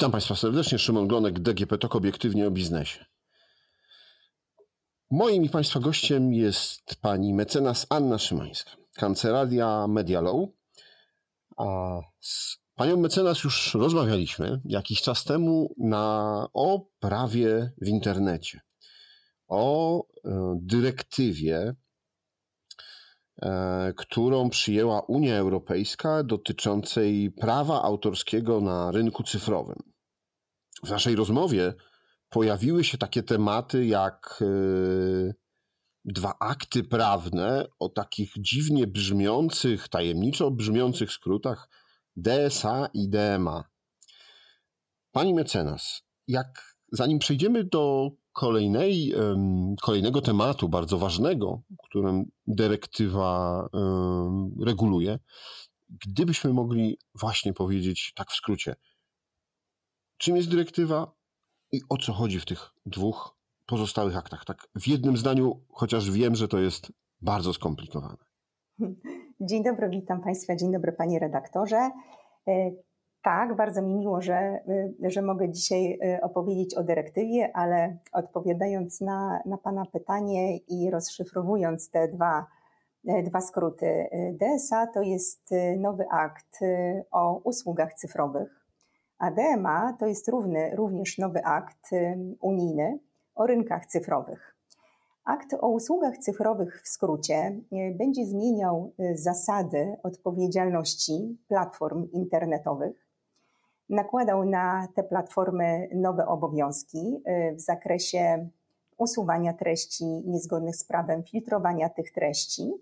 Witam Państwa serdecznie. Szymon Glonek, DGP TOK obiektywnie o biznesie. Moim i Państwa gościem jest pani mecenas Anna Szymańska, kancelaria Media Law. A z panią mecenas już rozmawialiśmy jakiś czas temu na, o prawie w internecie, o e, dyrektywie, e, którą przyjęła Unia Europejska dotyczącej prawa autorskiego na rynku cyfrowym. W naszej rozmowie pojawiły się takie tematy jak yy, dwa akty prawne o takich dziwnie brzmiących, tajemniczo brzmiących skrótach DSA i DMA. Pani mecenas, jak zanim przejdziemy do kolejnej, kolejnego tematu, bardzo ważnego, którym dyrektywa reguluje, gdybyśmy mogli właśnie powiedzieć tak w skrócie, czym jest dyrektywa, i o co chodzi w tych dwóch pozostałych aktach. Tak w jednym zdaniu, chociaż wiem, że to jest bardzo skomplikowane. Dzień dobry, witam Państwa. Dzień dobry, Panie redaktorze. E, tak, bardzo mi miło, że, e, że mogę dzisiaj e, opowiedzieć o dyrektywie, ale odpowiadając na, na Pana pytanie i rozszyfrowując te dwa, dwa skróty, DSA to jest nowy akt o usługach cyfrowych a DMA to jest równy, również nowy akt unijny o rynkach cyfrowych. Akt o usługach cyfrowych w skrócie y, będzie zmieniał y, zasady odpowiedzialności platform internetowych, nakładał na te platformy nowe obowiązki y, w zakresie usuwania treści niezgodnych z prawem, filtrowania tych treści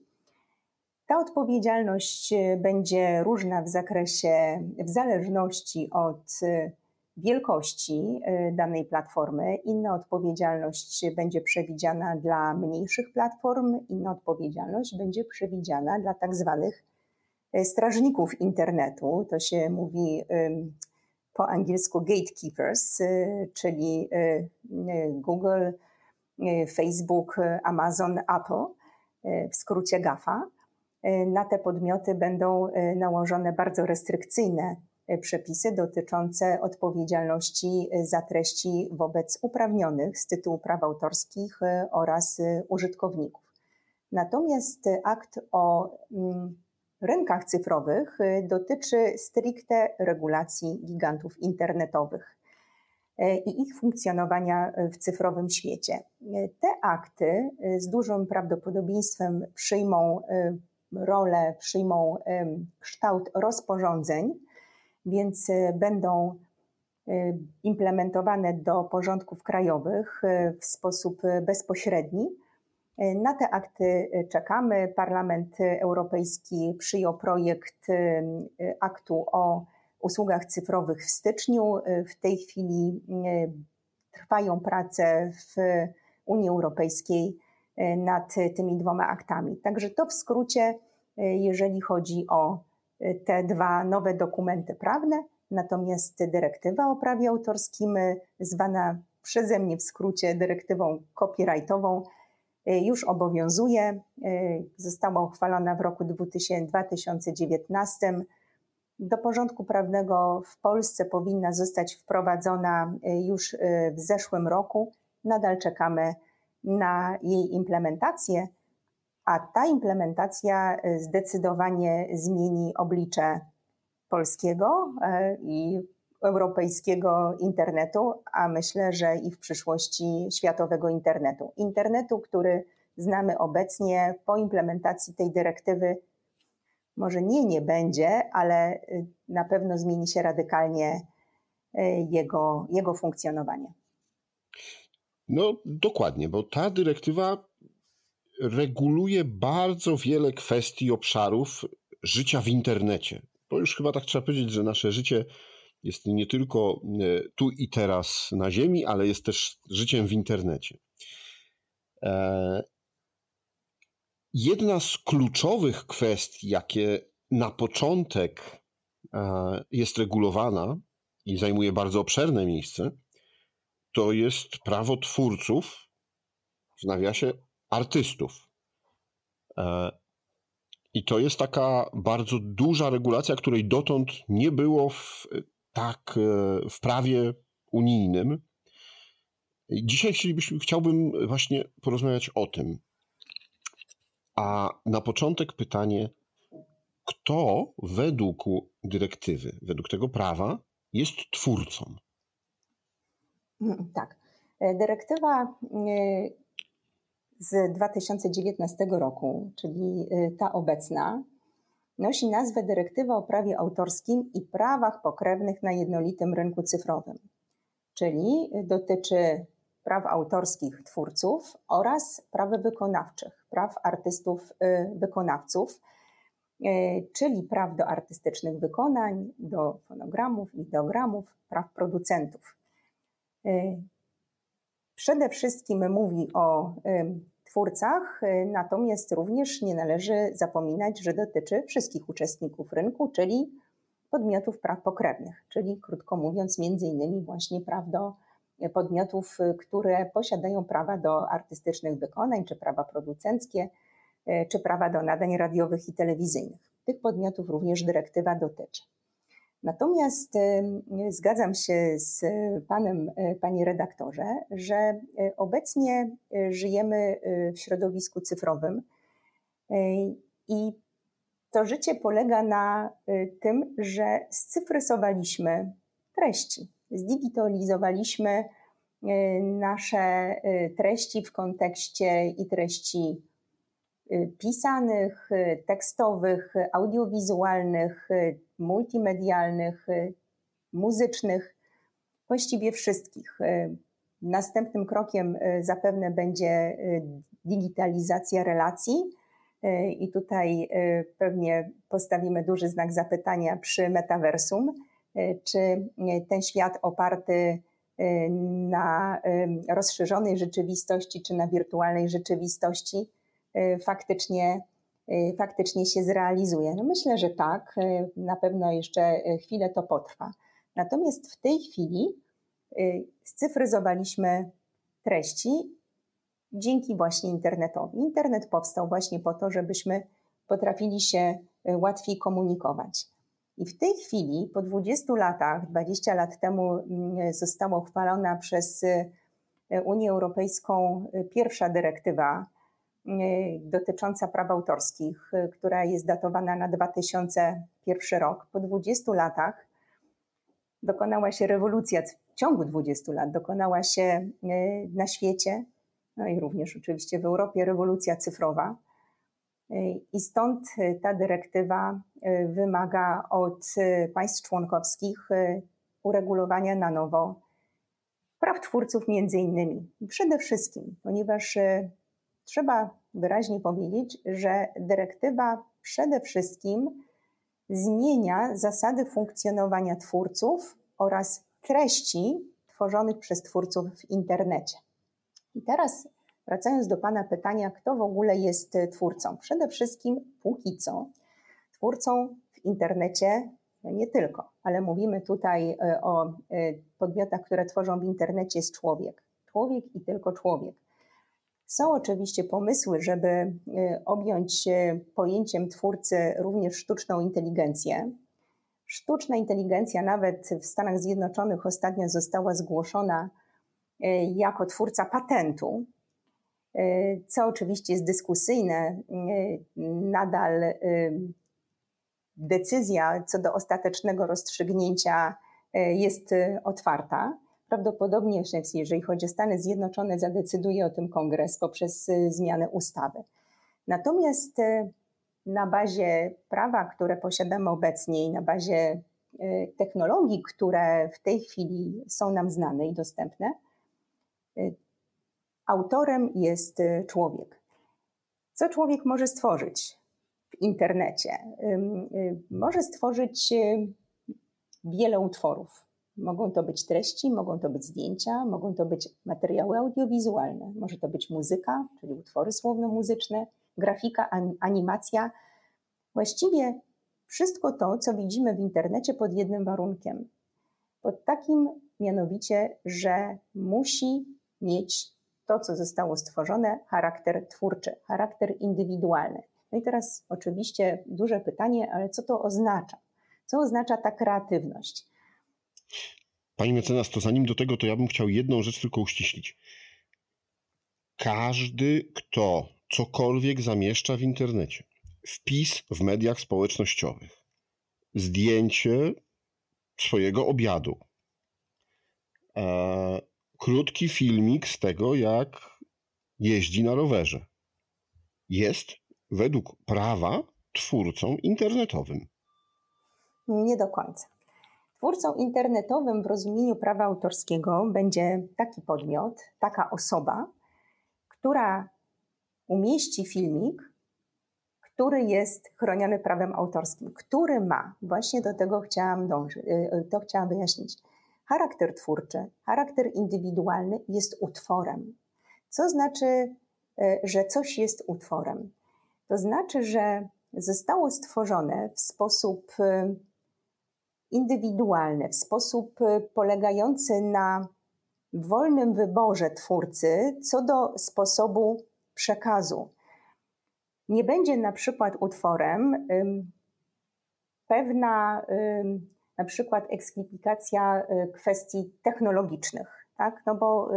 ta odpowiedzialność e, będzie różna w zakresie, w zależności od e, wielkości e, danej platformy. Inna odpowiedzialność będzie przewidziana dla mniejszych platform, inna odpowiedzialność będzie przewidziana dla tak zwanych strażników internetu. To się mówi po angielsku gatekeepers, czyli Google, Facebook, Amazon, Apple, w skrócie GAFA. E, na te podmioty będą e, nałożone bardzo restrykcyjne e, przepisy dotyczące odpowiedzialności za treści wobec uprawnionych z tytułu praw autorskich oraz użytkowników. Natomiast akt o mm, rynkach cyfrowych dotyczy stricte regulacji gigantów internetowych i ich funkcjonowania w cyfrowym świecie. Te akty z dużym prawdopodobieństwem przyjmą rolę, przyjmą kształt rozporządzeń, więc e, będą e, implementowane do porządków krajowych e, w sposób bezpośredni. Na te akty czekamy. Parlament Europejski przyjął projekt aktu o usługach cyfrowych w styczniu. W tej chwili trwają prace w Unii Europejskiej nad tymi dwoma aktami. Także to w skrócie, e, jeżeli chodzi o e, te dwa nowe dokumenty prawne. Natomiast dyrektywa o prawie autorskim, zwana przeze mnie w skrócie dyrektywą copyrightową, już obowiązuje. Została uchwalona w roku 2019. Do porządku prawnego w Polsce powinna zostać wprowadzona już w zeszłym roku. Nadal czekamy na jej implementację, a ta implementacja e, zdecydowanie zmieni oblicze polskiego e, i europejskiego internetu, a myślę, że i w przyszłości światowego internetu. Internetu, który znamy obecnie po implementacji tej dyrektywy, może nie, nie będzie, ale e, na pewno zmieni się radykalnie jego, jego funkcjonowanie. No dokładnie, bo ta dyrektywa reguluje bardzo wiele kwestii, obszarów życia w internecie. Bo już chyba tak trzeba powiedzieć, że nasze życie jest nie tylko e, tu i teraz na Ziemi, ale jest też życiem w internecie. E, jedna z kluczowych kwestii, jakie na początek e, jest regulowana i zajmuje bardzo obszerne miejsce, to jest prawo twórców, w nawiasie artystów. E, I to jest taka bardzo duża regulacja, której dotąd nie było w tak w prawie unijnym. Dzisiaj chciałbym właśnie porozmawiać o tym. A na początek pytanie, kto według dyrektywy, według tego prawa jest twórcą? Tak. E, dyrektywa e, z 2019 roku, czyli e, ta obecna, nosi nazwę Dyrektywa o prawie autorskim i prawach pokrewnych na jednolitym rynku cyfrowym, czyli dotyczy praw autorskich twórców oraz praw wykonawczych, praw artystów wykonawców, czyli praw do artystycznych wykonań, do fonogramów, wideogramów, praw producentów. Przede wszystkim mówi o twórcach, y, natomiast również nie należy zapominać, że dotyczy wszystkich uczestników rynku, czyli podmiotów praw pokrewnych, czyli krótko mówiąc, między innymi właśnie praw do podmiotów, y, które posiadają prawa do artystycznych wykonań, czy prawa producenckie, y, czy prawa do nadań radiowych i telewizyjnych. Tych podmiotów również dyrektywa dotyczy. Natomiast zgadzam się z Panem, e, Panie redaktorze, że e, obecnie e, żyjemy w środowisku cyfrowym i to życie polega na tym, że scyfrysowaliśmy treści, zdigitalizowaliśmy nasze treści w kontekście i treści pisanych, tekstowych, audiowizualnych, multimedialnych, muzycznych, właściwie wszystkich. Następnym krokiem zapewne będzie digitalizacja relacji. I tutaj pewnie postawimy duży znak zapytania przy metaversum, czy ten świat oparty na rozszerzonej rzeczywistości, czy na wirtualnej rzeczywistości Y, faktycznie, y, faktycznie się zrealizuje. No myślę, że tak, y, na pewno jeszcze chwilę to potrwa. Natomiast w tej chwili scyfryzowaliśmy treści dzięki właśnie internetowi. Internet powstał właśnie po to, żebyśmy potrafili się łatwiej komunikować. I w tej chwili, po 20 latach, 20 lat temu mm, została uchwalona przez Unię Europejską pierwsza dyrektywa Y, dotycząca praw autorskich, y, która jest datowana na 2001 rok. Po 20 latach dokonała się rewolucja, w ciągu 20 lat dokonała się y, na świecie, no i również oczywiście w Europie, rewolucja cyfrowa. I stąd ta dyrektywa wymaga od państw członkowskich uregulowania na nowo praw twórców między innymi. Przede wszystkim, ponieważ trzeba wyraźnie powiedzieć, że dyrektywa przede wszystkim zmienia zasady funkcjonowania twórców oraz treści tworzonych przez twórców w internecie. I teraz wracając do Pana pytania, kto w ogóle jest twórcą? Przede wszystkim póki co twórcą w internecie no nie tylko, ale mówimy tutaj e, o e, podmiotach, które tworzą w internecie jest człowiek. Człowiek i tylko człowiek. Są oczywiście pomysły, żeby y, objąć pojęciem twórcy również sztuczną inteligencję. Sztuczna inteligencja nawet w Stanach Zjednoczonych ostatnio została zgłoszona y, jako twórca patentu, y, co oczywiście jest dyskusyjne. Nadal decyzja co do ostatecznego rozstrzygnięcia jest otwarta. Prawdopodobnie, jeżeli chodzi o Stany Zjednoczone, zadecyduje o tym kongres poprzez y, zmianę ustawy. Natomiast y, na bazie prawa, które posiadamy obecnie i na bazie y, technologii, które w tej chwili są nam znane i dostępne, autorem jest człowiek. Co człowiek może stworzyć w internecie? Może stworzyć wiele utworów. Mogą to być treści, mogą to być zdjęcia, mogą to być materiały audiowizualne, może to być muzyka, czyli utwory słowno-muzyczne, grafika, animacja. Właściwie wszystko to, co widzimy w internecie pod jednym warunkiem. Pod takim mianowicie, że musi mieć to, co zostało stworzone, charakter twórczy, charakter indywidualny. No i teraz oczywiście duże pytanie, ale co to oznacza? Co oznacza ta kreatywność? Pani mecenas, to zanim do tego, to ja bym chciał jedną rzecz tylko uściślić. Każdy, kto cokolwiek zamieszcza w internecie, wpis w mediach społecznościowych, zdjęcie swojego obiadu, e, krótki filmik z tego, jak jeździ na rowerze, jest według prawa twórcą internetowym. Nie do końca. Twórcą internetowym w rozumieniu prawa autorskiego będzie taki podmiot, taka osoba, która umieści filmik, który jest chroniony prawem autorskim, który ma, właśnie do tego chciałam dążyć, y, y, to chciałam wyjaśnić, charakter twórczy, charakter indywidualny jest utworem. Co znaczy, y, że coś jest utworem? To znaczy, że zostało stworzone w sposób indywidualny, w sposób polegający na wolnym wyborze twórcy co do sposobu przekazu. Nie będzie na przykład utworem pewna na przykład eksplikacja y, kwestii technologicznych, tak? no bo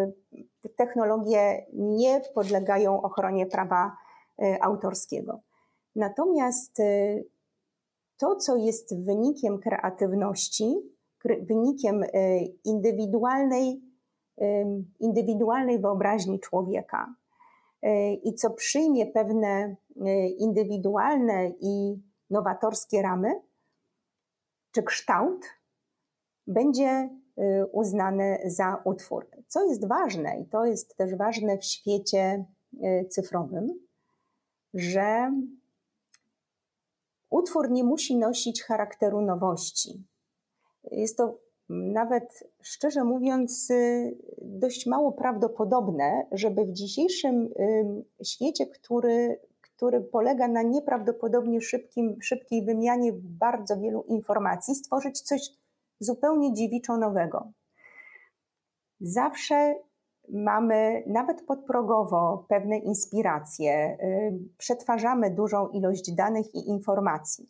y, technologie nie podlegają ochronie prawa y, autorskiego. Natomiast to, co jest wynikiem kreatywności, wynikiem indywidualnej, indywidualnej wyobraźni człowieka i co przyjmie pewne indywidualne i nowatorskie ramy, czy kształt, będzie uznany za utwór. Co jest ważne, i to jest też ważne w świecie cyfrowym, że utwór nie musi nosić charakteru nowości. Jest to nawet szczerze mówiąc dość mało prawdopodobne, żeby w dzisiejszym świecie, który, który polega na nieprawdopodobnie szybkim, szybkiej wymianie bardzo wielu informacji, stworzyć coś zupełnie dziewiczo nowego. Zawsze mamy nawet podprogowo pewne inspiracje, y, przetwarzamy dużą ilość danych i informacji.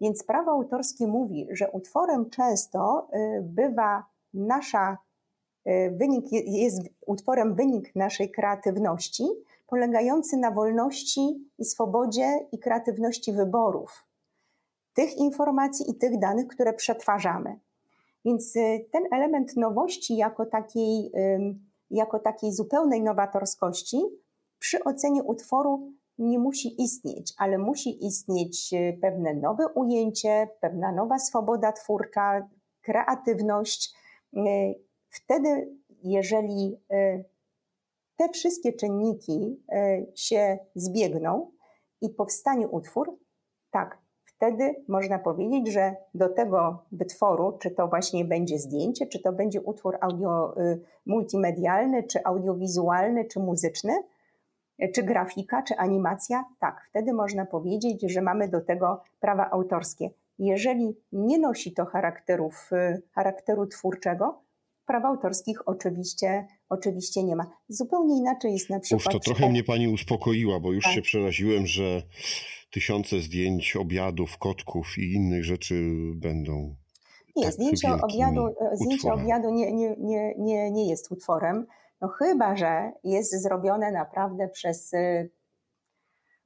Więc prawo autorskie mówi, że utworem często y, bywa nasza y, wynik, jest utworem wynik naszej kreatywności, polegający na wolności i swobodzie i kreatywności wyborów tych informacji i tych danych, które przetwarzamy. Więc ten element nowości jako takiej jako takiej zupełnej nowatorskości, przy ocenie utworu nie musi istnieć, ale musi istnieć e, pewne nowe ujęcie, pewna nowa swoboda twórcza, kreatywność. E, wtedy, jeżeli e, te wszystkie czynniki się zbiegną i powstanie utwór, tak, wtedy można powiedzieć, że do tego wytworu, czy to właśnie będzie zdjęcie, czy to będzie utwór audio y, multimedialny, czy audiowizualny, czy muzyczny, y, czy grafika, czy animacja, tak, wtedy można powiedzieć, że mamy do tego prawa autorskie. Jeżeli nie nosi to charakterów, y, charakteru twórczego, praw autorskich oczywiście, oczywiście nie ma. Zupełnie inaczej jest na przykład... Uf, to trochę mnie pani uspokoiła, bo już tak. się przeraziłem, że tysiące zdjęć obiadów, kotków i innych rzeczy będą. Nie, tak zdjęcie, obiadu, zdjęcie obiadu nie, nie, nie, nie, nie jest utworem, no chyba, że jest zrobione naprawdę przez e,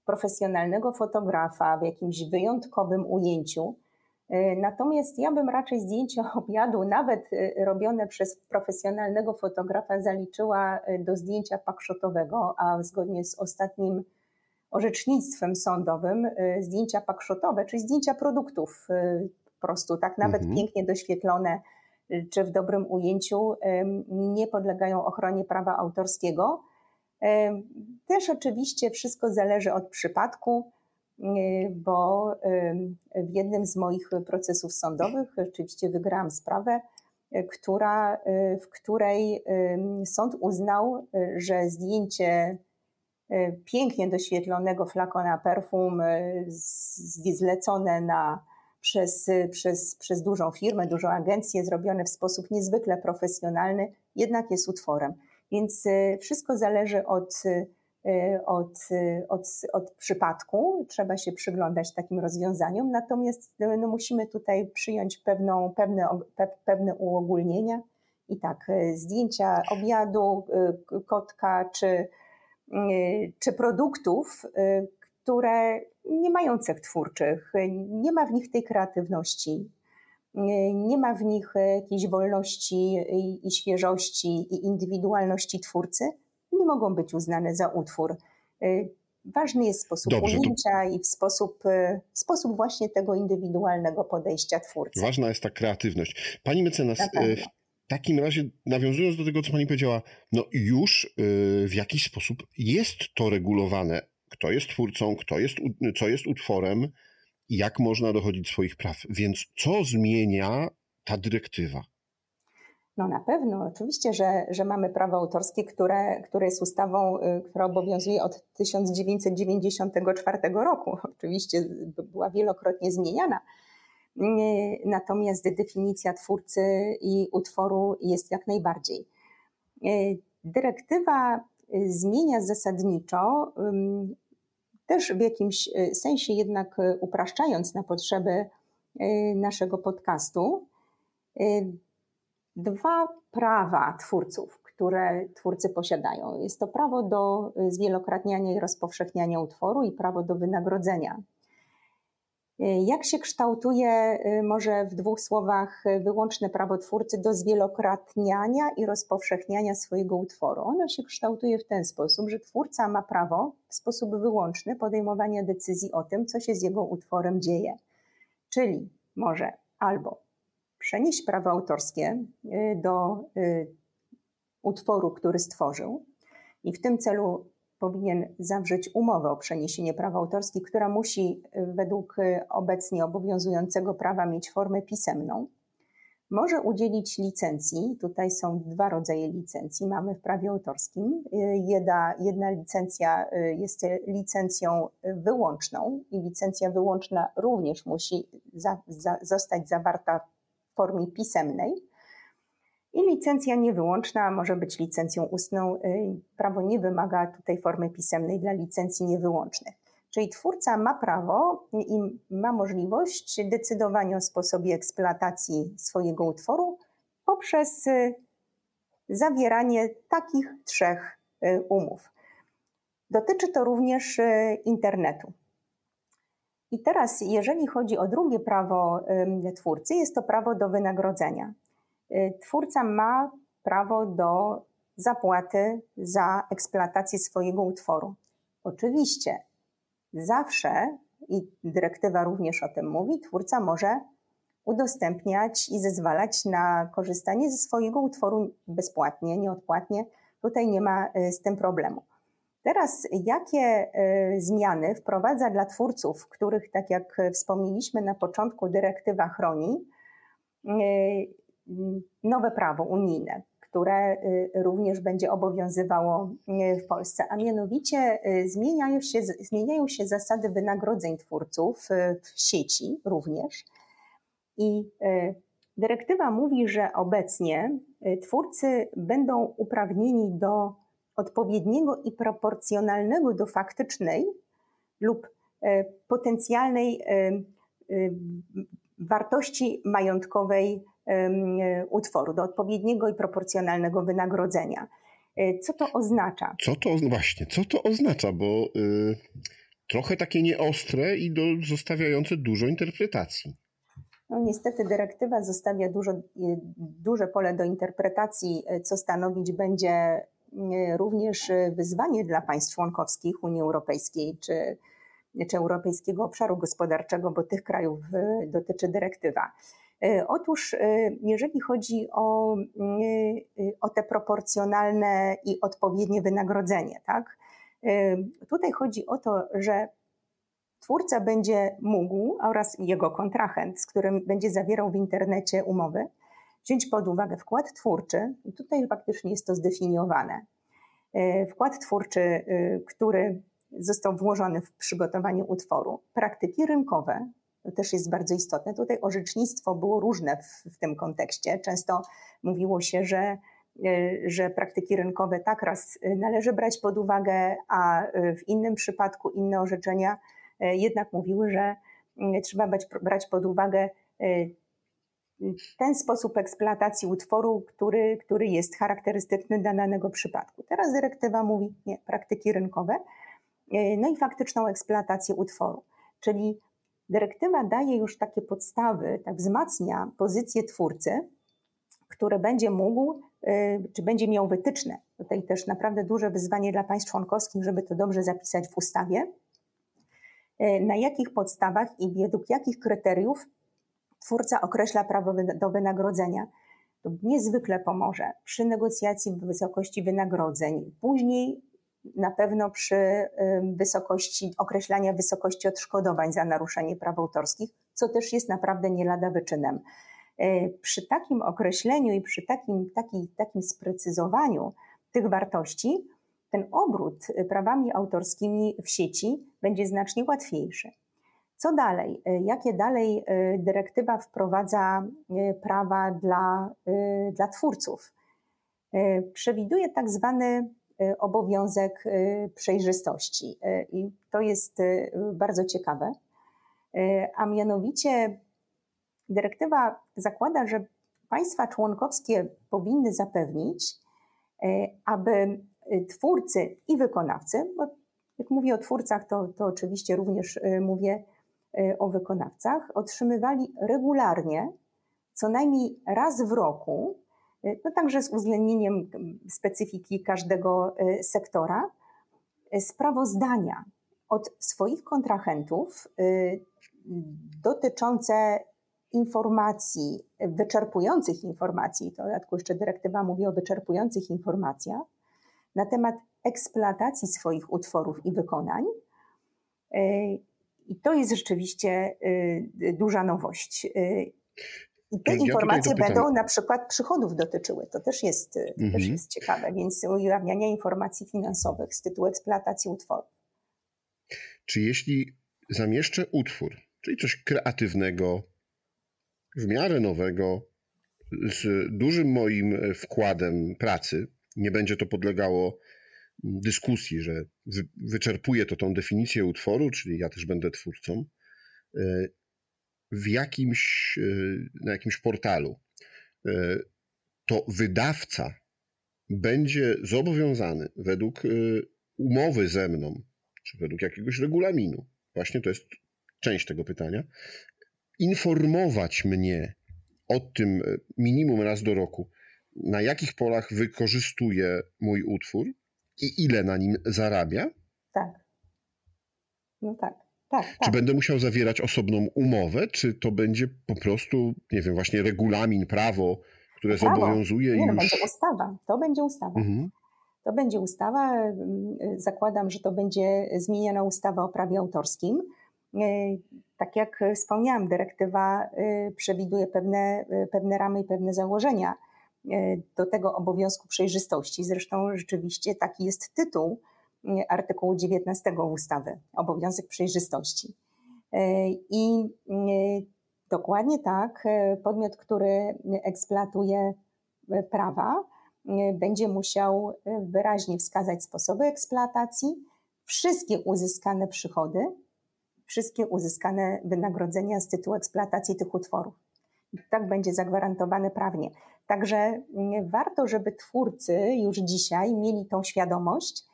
profesjonalnego fotografa w jakimś wyjątkowym ujęciu. E, natomiast ja bym raczej zdjęcie obiadu, nawet robione przez profesjonalnego fotografa, zaliczyła do zdjęcia pakshotowego, a zgodnie z ostatnim orzecznictwem sądowym y, zdjęcia pakszotowe, czyli zdjęcia produktów y, po prostu, tak nawet mhm. pięknie doświetlone, y, czy w dobrym ujęciu, nie podlegają ochronie prawa autorskiego. Też oczywiście wszystko zależy od przypadku, bo w jednym z moich procesów sądowych rzeczywiście wygrałam sprawę, która, w której sąd uznał, że zdjęcie pięknie doświetlonego flakona perfum e, zlecone na, przez, przez, przez dużą firmę, dużą agencję, zrobione w sposób niezwykle profesjonalny, jednak jest utworem. Więc e, wszystko zależy od od, od, od przypadku. Trzeba się przyglądać takim rozwiązaniom, natomiast no, musimy tutaj przyjąć pewną, pewne, pewne uogólnienia. I tak, zdjęcia obiadu, kotka czy, czy produktów, które nie mają cech twórczych, nie ma w nich tej kreatywności, nie ma w nich jakiejś wolności i świeżości i indywidualności twórcy, nie mogą być uznane za utwór. Ważny jest sposób Dobrze, ujęcia to... i w sposób, sposób właśnie tego indywidualnego podejścia twórcy. Ważna jest ta kreatywność. Pani mecenas, w takim razie nawiązując do tego, co pani powiedziała, no już e, w jakiś sposób jest to regulowane kto jest twórcą, kto jest, co jest utworem jak można dochodzić swoich praw. Więc co zmienia ta dyrektywa? No na pewno, oczywiście, że, że mamy prawo autorskie, które, które jest ustawą, y, która obowiązuje od 1994 roku. Oczywiście była wielokrotnie zmieniana. Natomiast definicja twórcy i utworu jest jak najbardziej. Y, dyrektywa zmienia zasadniczo też w jakimś e, sensie jednak e, upraszczając na potrzeby e, naszego podcastu, dwa prawa twórców, które twórcy posiadają. Jest to prawo do zwielokrotniania i rozpowszechniania utworu i prawo do wynagrodzenia jak się kształtuje, y, może w dwóch słowach, y, wyłączne prawo twórcy do zwielokrotniania i rozpowszechniania swojego utworu? Ono się kształtuje w ten sposób, że twórca ma prawo w sposób wyłączny podejmowania decyzji o tym, co się z jego utworem dzieje. Czyli może albo przenieść prawo autorskie do utworu, który stworzył, i w tym celu powinien zawrzeć umowę o przeniesienie praw autorskich, która musi według obecnie obowiązującego prawa mieć formę pisemną. Może udzielić licencji. Tutaj są dwa rodzaje licencji. Mamy w prawie autorskim. Jedna, jedna licencja jest licencją wyłączną i licencja wyłączna również musi za, za, zostać zawarta w formie pisemnej. I licencja niewyłączna może być licencją ustną. Y, prawo nie wymaga tutaj formy pisemnej dla licencji niewyłącznych. Czyli twórca ma prawo i ma możliwość decydowania o sposobie eksploatacji swojego utworu poprzez y, zawieranie takich trzech y, umów. Dotyczy to również internetu. I teraz, jeżeli chodzi o drugie prawo twórcy, jest to prawo do wynagrodzenia. Y, twórca ma prawo do zapłaty za eksploatację swojego utworu. Oczywiście, zawsze, i dyrektywa również o tym mówi, twórca może udostępniać i zezwalać na korzystanie ze swojego utworu bezpłatnie, nieodpłatnie. Tutaj nie ma y, z tym problemu. Teraz, jakie y, zmiany wprowadza dla twórców, których, tak jak wspomnieliśmy na początku, dyrektywa chroni? Nowe prawo unijne, które y, również będzie obowiązywało y, w Polsce, a mianowicie y, zmieniają się, zmieniają się zasady wynagrodzeń twórców w sieci również. I dyrektywa mówi, że obecnie twórcy będą uprawnieni do odpowiedniego i proporcjonalnego do faktycznej lub potencjalnej wartości majątkowej utworu, do odpowiedniego i proporcjonalnego wynagrodzenia. E, co to oznacza? Co to właśnie, co to oznacza, bo y, trochę takie nieostre i do, zostawiające dużo interpretacji. No, niestety dyrektywa zostawia dużo, y, duże pole do interpretacji, y, co stanowić będzie również wyzwanie dla państw członkowskich Unii Europejskiej czy, czy Europejskiego Obszaru Gospodarczego, bo tych krajów dotyczy dyrektywa. E, otóż, e, jeżeli chodzi o, e, o te proporcjonalne i odpowiednie wynagrodzenie, tak? Tutaj chodzi o to, że twórca będzie mógł oraz jego kontrahent, z którym będzie zawierał w internecie umowy, wziąć pod uwagę wkład twórczy, i tutaj faktycznie jest to zdefiniowane. Wkład twórczy, który został włożony w przygotowanie utworu, praktyki rynkowe, to też jest bardzo istotne. Tutaj orzecznictwo było różne w, w tym kontekście. Często mówiło się, że że praktyki rynkowe tak raz należy brać pod uwagę, a w innym przypadku inne orzeczenia jednak mówiły, że trzeba brać pod uwagę ten sposób eksploatacji utworu, który, który jest charakterystyczny dla danego przypadku. Teraz dyrektywa mówi nie, praktyki rynkowe, no i faktyczną eksploatację utworu. Czyli dyrektywa daje już takie podstawy, tak wzmacnia pozycję twórcy, który będzie mógł, y, czy będzie miał wytyczne. Tutaj też naprawdę duże wyzwanie dla państw członkowskich, żeby to dobrze zapisać w ustawie. Y, na jakich podstawach i według jakich kryteriów twórca określa prawo do wynagrodzenia. To niezwykle pomoże przy negocjacji wysokości wynagrodzeń. Później na pewno przy wysokości, określania wysokości odszkodowań za naruszenie praw autorskich, co też jest naprawdę nie lada wyczynem. E, przy takim określeniu i przy takim, taki, takim sprecyzowaniu tych wartości, ten obrót prawami autorskimi w sieci będzie znacznie łatwiejszy. Co dalej? E, jakie dalej dyrektywa wprowadza prawa dla, dla twórców? Przewiduje tak zwany Y, obowiązek y, przejrzystości. Y, I to jest bardzo ciekawe. A mianowicie dyrektywa zakłada, że państwa członkowskie powinny zapewnić, aby twórcy i wykonawcy, bo jak mówię o twórcach, to, to oczywiście również mówię o wykonawcach, otrzymywali regularnie, co najmniej raz w roku, no także z uwzględnieniem specyfiki każdego e, sektora, e, sprawozdania od swoich kontrahentów dotyczące informacji, wyczerpujących informacji, to dodatku jeszcze dyrektywa mówi o wyczerpujących informacjach, na temat eksploatacji swoich utworów i wykonań. I to jest rzeczywiście duża nowość. I te ja informacje będą na przykład przychodów dotyczyły. To też jest, mhm. też jest ciekawe, więc ujawniania informacji finansowych z tytułu eksploatacji utworu. Czy jeśli zamieszczę utwór, czyli coś kreatywnego, w miarę nowego, z dużym moim wkładem pracy, nie będzie to podlegało dyskusji, że wyczerpuje to tą definicję utworu, czyli ja też będę twórcą, e, w jakimś, e, na jakimś portalu, e, to wydawca będzie zobowiązany według e, umowy ze mną, czy według jakiegoś regulaminu, właśnie to jest część tego pytania, informować mnie o tym minimum raz do roku, na jakich polach wykorzystuje mój utwór i ile na nim zarabia? Tak. No tak. Tak, Czy tak. będę musiał zawierać osobną umowę, czy to będzie po prostu, nie wiem, właśnie regulamin, prawo, które prawo. zobowiązuje nie, no, już... będzie ustawa. To będzie ustawa. Mhm. To będzie ustawa. Zakładam, że to będzie zmieniona ustawa o prawie autorskim. E, tak jak wspomniałam, dyrektywa e, przewiduje pewne, e, pewne ramy i pewne założenia do tego obowiązku przejrzystości. Zresztą rzeczywiście taki jest tytuł artykułu 19 ustawy, obowiązek przejrzystości. E, I e, dokładnie tak, e, podmiot, który eksploatuje prawa, będzie musiał wyraźnie wskazać sposoby eksploatacji, wszystkie uzyskane przychody, wszystkie uzyskane wynagrodzenia z tytułu eksploatacji tych utworów. tak będzie zagwarantowane prawnie. Także warto, żeby twórcy już dzisiaj mieli tą świadomość,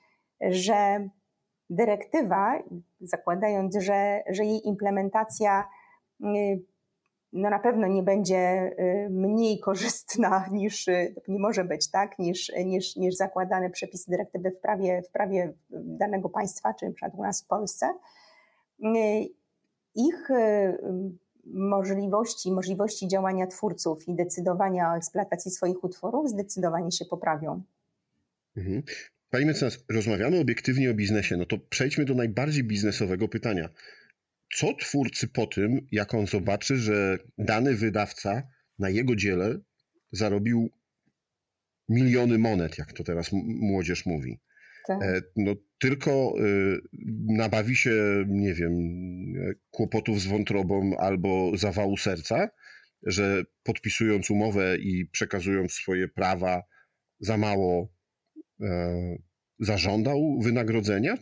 że dyrektywa, zakładając, że, że jej implementacja y, no na pewno nie będzie y, mniej korzystna niż, y, nie może być tak, niż, niż, niż zakładane przepisy dyrektywy w prawie, w prawie danego państwa, czy np. u nas w Polsce. Ich możliwości, możliwości działania twórców i decydowania o eksploatacji swoich utworów zdecydowanie się poprawią. Pani mecenas, rozmawiamy obiektywnie o biznesie, no to przejdźmy do najbardziej biznesowego pytania. Co twórcy po tym, jak on zobaczy, że dany wydawca na jego dziele zarobił miliony monet, jak to teraz młodzież mówi? Tak. E, no, tylko y, nabawi się, nie wiem, kłopotów z wątrobą albo zawału serca, że podpisując umowę i przekazując swoje prawa za mało zażądał wynagrodzenia?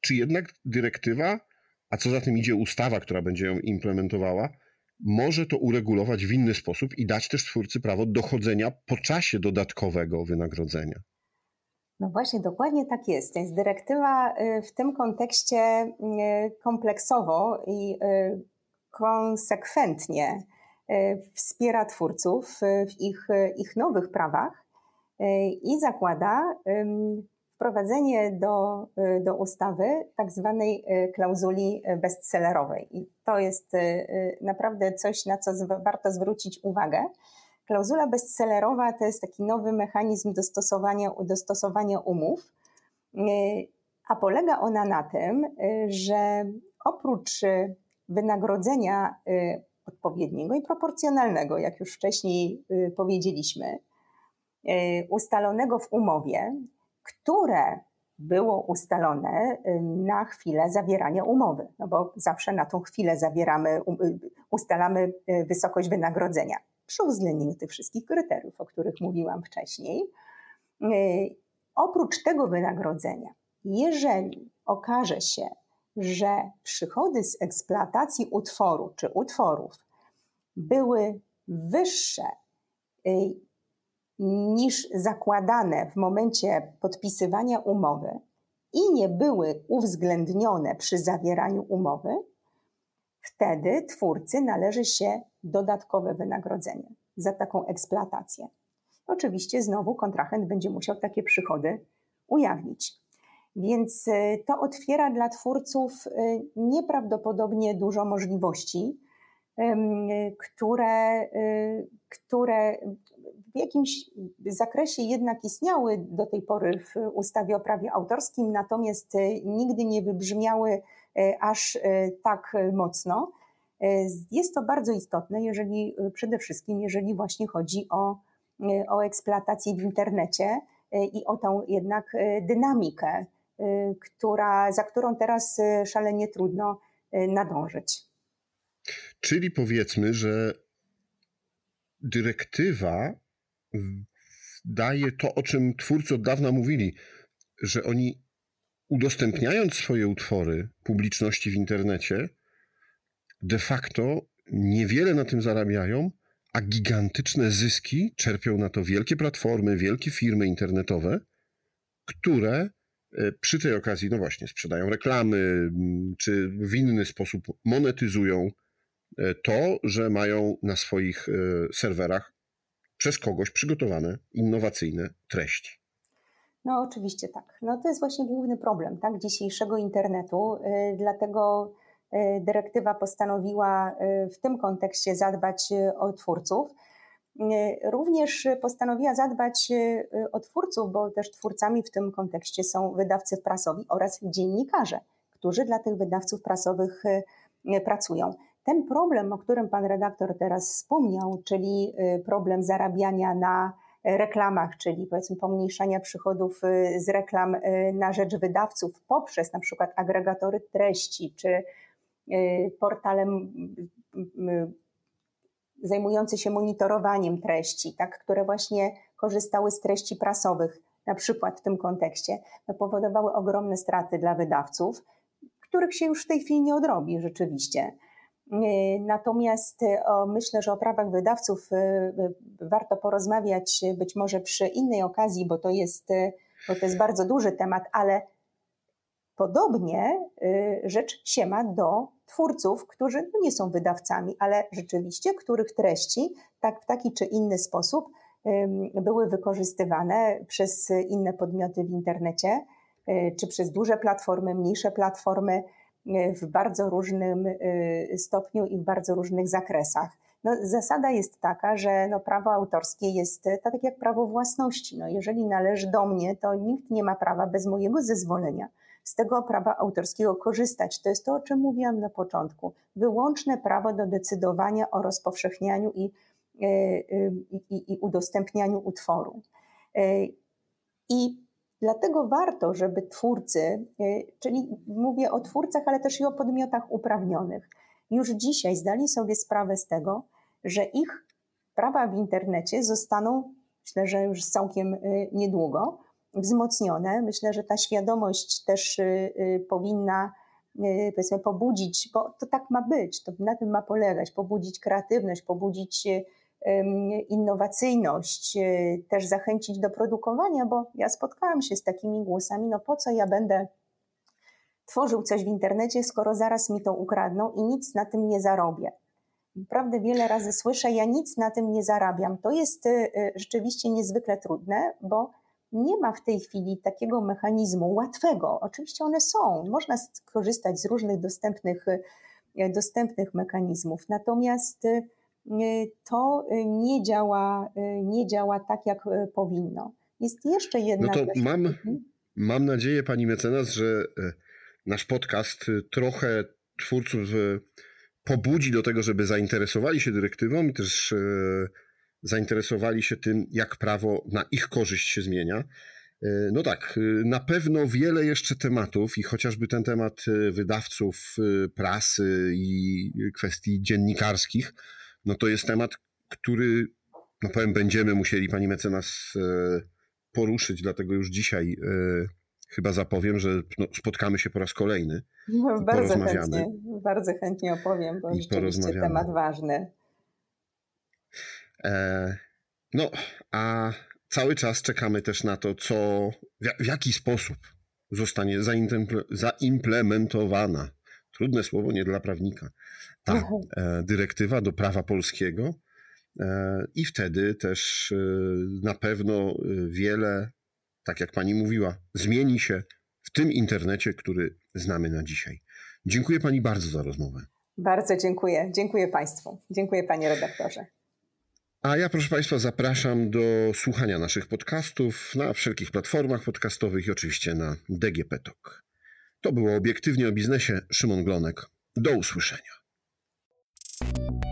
Czy jednak dyrektywa, a co za tym idzie ustawa, która będzie ją implementowała, może to uregulować w inny sposób i dać też twórcy prawo dochodzenia po czasie dodatkowego wynagrodzenia? No właśnie, dokładnie tak jest. Więc dyrektywa y, w tym kontekście y, kompleksowo i y, konsekwentnie wspiera twórców w ich, ich nowych prawach i zakłada wprowadzenie do, do ustawy tak zwanej klauzuli bestsellerowej. I to jest naprawdę coś, na co warto zwrócić uwagę Klauzula bestsellerowa to jest taki nowy mechanizm dostosowania, dostosowania umów, e, a polega ona na tym, e, że oprócz e, wynagrodzenia odpowiedniego i proporcjonalnego, jak już wcześniej powiedzieliśmy, ustalonego w umowie, które było ustalone na chwilę zawierania umowy, no bo zawsze na tą chwilę zawieramy, ustalamy wysokość wynagrodzenia przy uwzględnieniu tych wszystkich kryteriów, o których mówiłam wcześniej. E, oprócz tego wynagrodzenia, jeżeli okaże się, że przychody z eksploatacji utworu czy utworów były wyższe e, niż zakładane w momencie podpisywania umowy i nie były uwzględnione przy zawieraniu umowy, wtedy twórcy należy się dodatkowe wynagrodzenie za taką eksploatację. Oczywiście znowu kontrahent będzie musiał takie przychody ujawnić. Więc y, to otwiera dla twórców y, nieprawdopodobnie dużo możliwości, które, y, które w jakimś zakresie jednak istniały do tej pory w ustawie o prawie autorskim, natomiast nigdy nie wybrzmiały aż tak mocno. E, jest to bardzo istotne, jeżeli e, przede wszystkim, jeżeli właśnie chodzi o, e, o eksploatację w internecie i o tą jednak dynamikę, która, za którą teraz szalenie trudno nadążyć. Czyli powiedzmy, że dyrektywa daje to, o czym twórcy od dawna mówili, że oni udostępniając swoje utwory publiczności w internecie, de facto niewiele na tym zarabiają, a gigantyczne zyski czerpią na to wielkie platformy, wielkie firmy internetowe, które e, przy tej okazji, no właśnie, sprzedają reklamy, czy w inny sposób monetyzują e, to, że mają na swoich e, serwerach przez kogoś przygotowane innowacyjne treści. No oczywiście tak. No to jest właśnie główny problem tak, dzisiejszego internetu. Dlatego E, dyrektywa postanowiła e, w tym kontekście zadbać o twórców. Również postanowiła zadbać o twórców, bo też twórcami w tym kontekście są wydawcy prasowi oraz dziennikarze, którzy dla tych wydawców prasowych pracują. Ten problem, o którym pan redaktor teraz wspomniał, czyli problem zarabiania na reklamach, czyli powiedzmy pomniejszania przychodów z reklam na rzecz wydawców poprzez na przykład agregatory treści czy Y, portalem zajmujący się monitorowaniem treści, tak, które właśnie korzystały z treści prasowych, na przykład w tym kontekście, no, powodowały ogromne straty dla wydawców, których się już w tej chwili nie odrobi rzeczywiście. Y, natomiast y, myślę, że o prawach wydawców warto porozmawiać być może przy innej okazji, bo to jest, bo to jest bardzo duży temat, ale podobnie rzecz się ma do twórców, którzy no nie są wydawcami, ale rzeczywiście, których treści tak, w taki czy inny sposób były wykorzystywane przez inne podmioty w internecie, czy przez duże platformy, mniejsze platformy w bardzo różnym e, stopniu i w bardzo różnych zakresach. No, zasada jest taka, że no, prawo autorskie jest tak jak prawo własności. No, jeżeli należy do mnie, to nikt nie ma prawa bez mojego zezwolenia z tego prawa autorskiego korzystać. To jest to, o czym mówiłam na początku. Wyłączne prawo do decydowania o rozpowszechnianiu i, e, e, i, i udostępnianiu utworu. E, I dlatego warto, żeby twórcy, czyli mówię o twórcach, ale też i o podmiotach uprawnionych, już dzisiaj zdali sobie sprawę z tego, że ich prawa w internecie zostaną myślę, że już całkiem niedługo, wzmocnione. Myślę, że ta świadomość też powinna powiedzmy pobudzić, bo to tak ma być, to na tym ma polegać, pobudzić kreatywność, pobudzić innowacyjność, też zachęcić do produkowania, bo ja spotkałam się z takimi głosami, no po co ja będę tworzył coś w internecie, skoro zaraz mi to ukradną i nic na tym nie zarobię. Naprawdę wiele razy słyszę, ja nic na tym nie zarabiam. To jest y, y, rzeczywiście niezwykle trudne, bo nie ma w tej chwili takiego mechanizmu łatwego. Oczywiście one są, można skorzystać z różnych dostępnych, dostępnych mechanizmów, natomiast to nie działa, nie działa tak, jak powinno. Jest jeszcze jedna. No to mam, mhm. mam nadzieję, pani mecenas, że nasz podcast y, trochę twórców y, pobudzi do tego, żeby zainteresowali się dyrektywą i też y, zainteresowali się tym, jak prawo na ich korzyść się zmienia. No tak, na pewno wiele jeszcze tematów i chociażby ten temat wydawców prasy i kwestii dziennikarskich, no to jest temat, który, no powiem, będziemy musieli pani mecenas poruszyć, dlatego już dzisiaj chyba zapowiem, że no, spotkamy się po raz kolejny. No, bardzo chętnie, bardzo chętnie opowiem, bo rzeczywiście temat ważny. E, no, a cały czas czekamy też na to, co, w, w jaki sposób zostanie zaimplementowana, trudne słowo nie dla prawnika, ta e, dyrektywa do prawa polskiego. E, I wtedy też e, na pewno wiele tak jak pani mówiła, zmieni się w tym internecie, który znamy na dzisiaj. Dziękuję pani bardzo za rozmowę. Bardzo dziękuję. Dziękuję państwu. Dziękuję panie redaktorze. A ja, proszę Państwa, zapraszam do słuchania naszych podcastów na wszelkich platformach podcastowych i oczywiście na DGP Talk. To było obiektywnie o biznesie. Szymon Glonek. Do usłyszenia. Thank you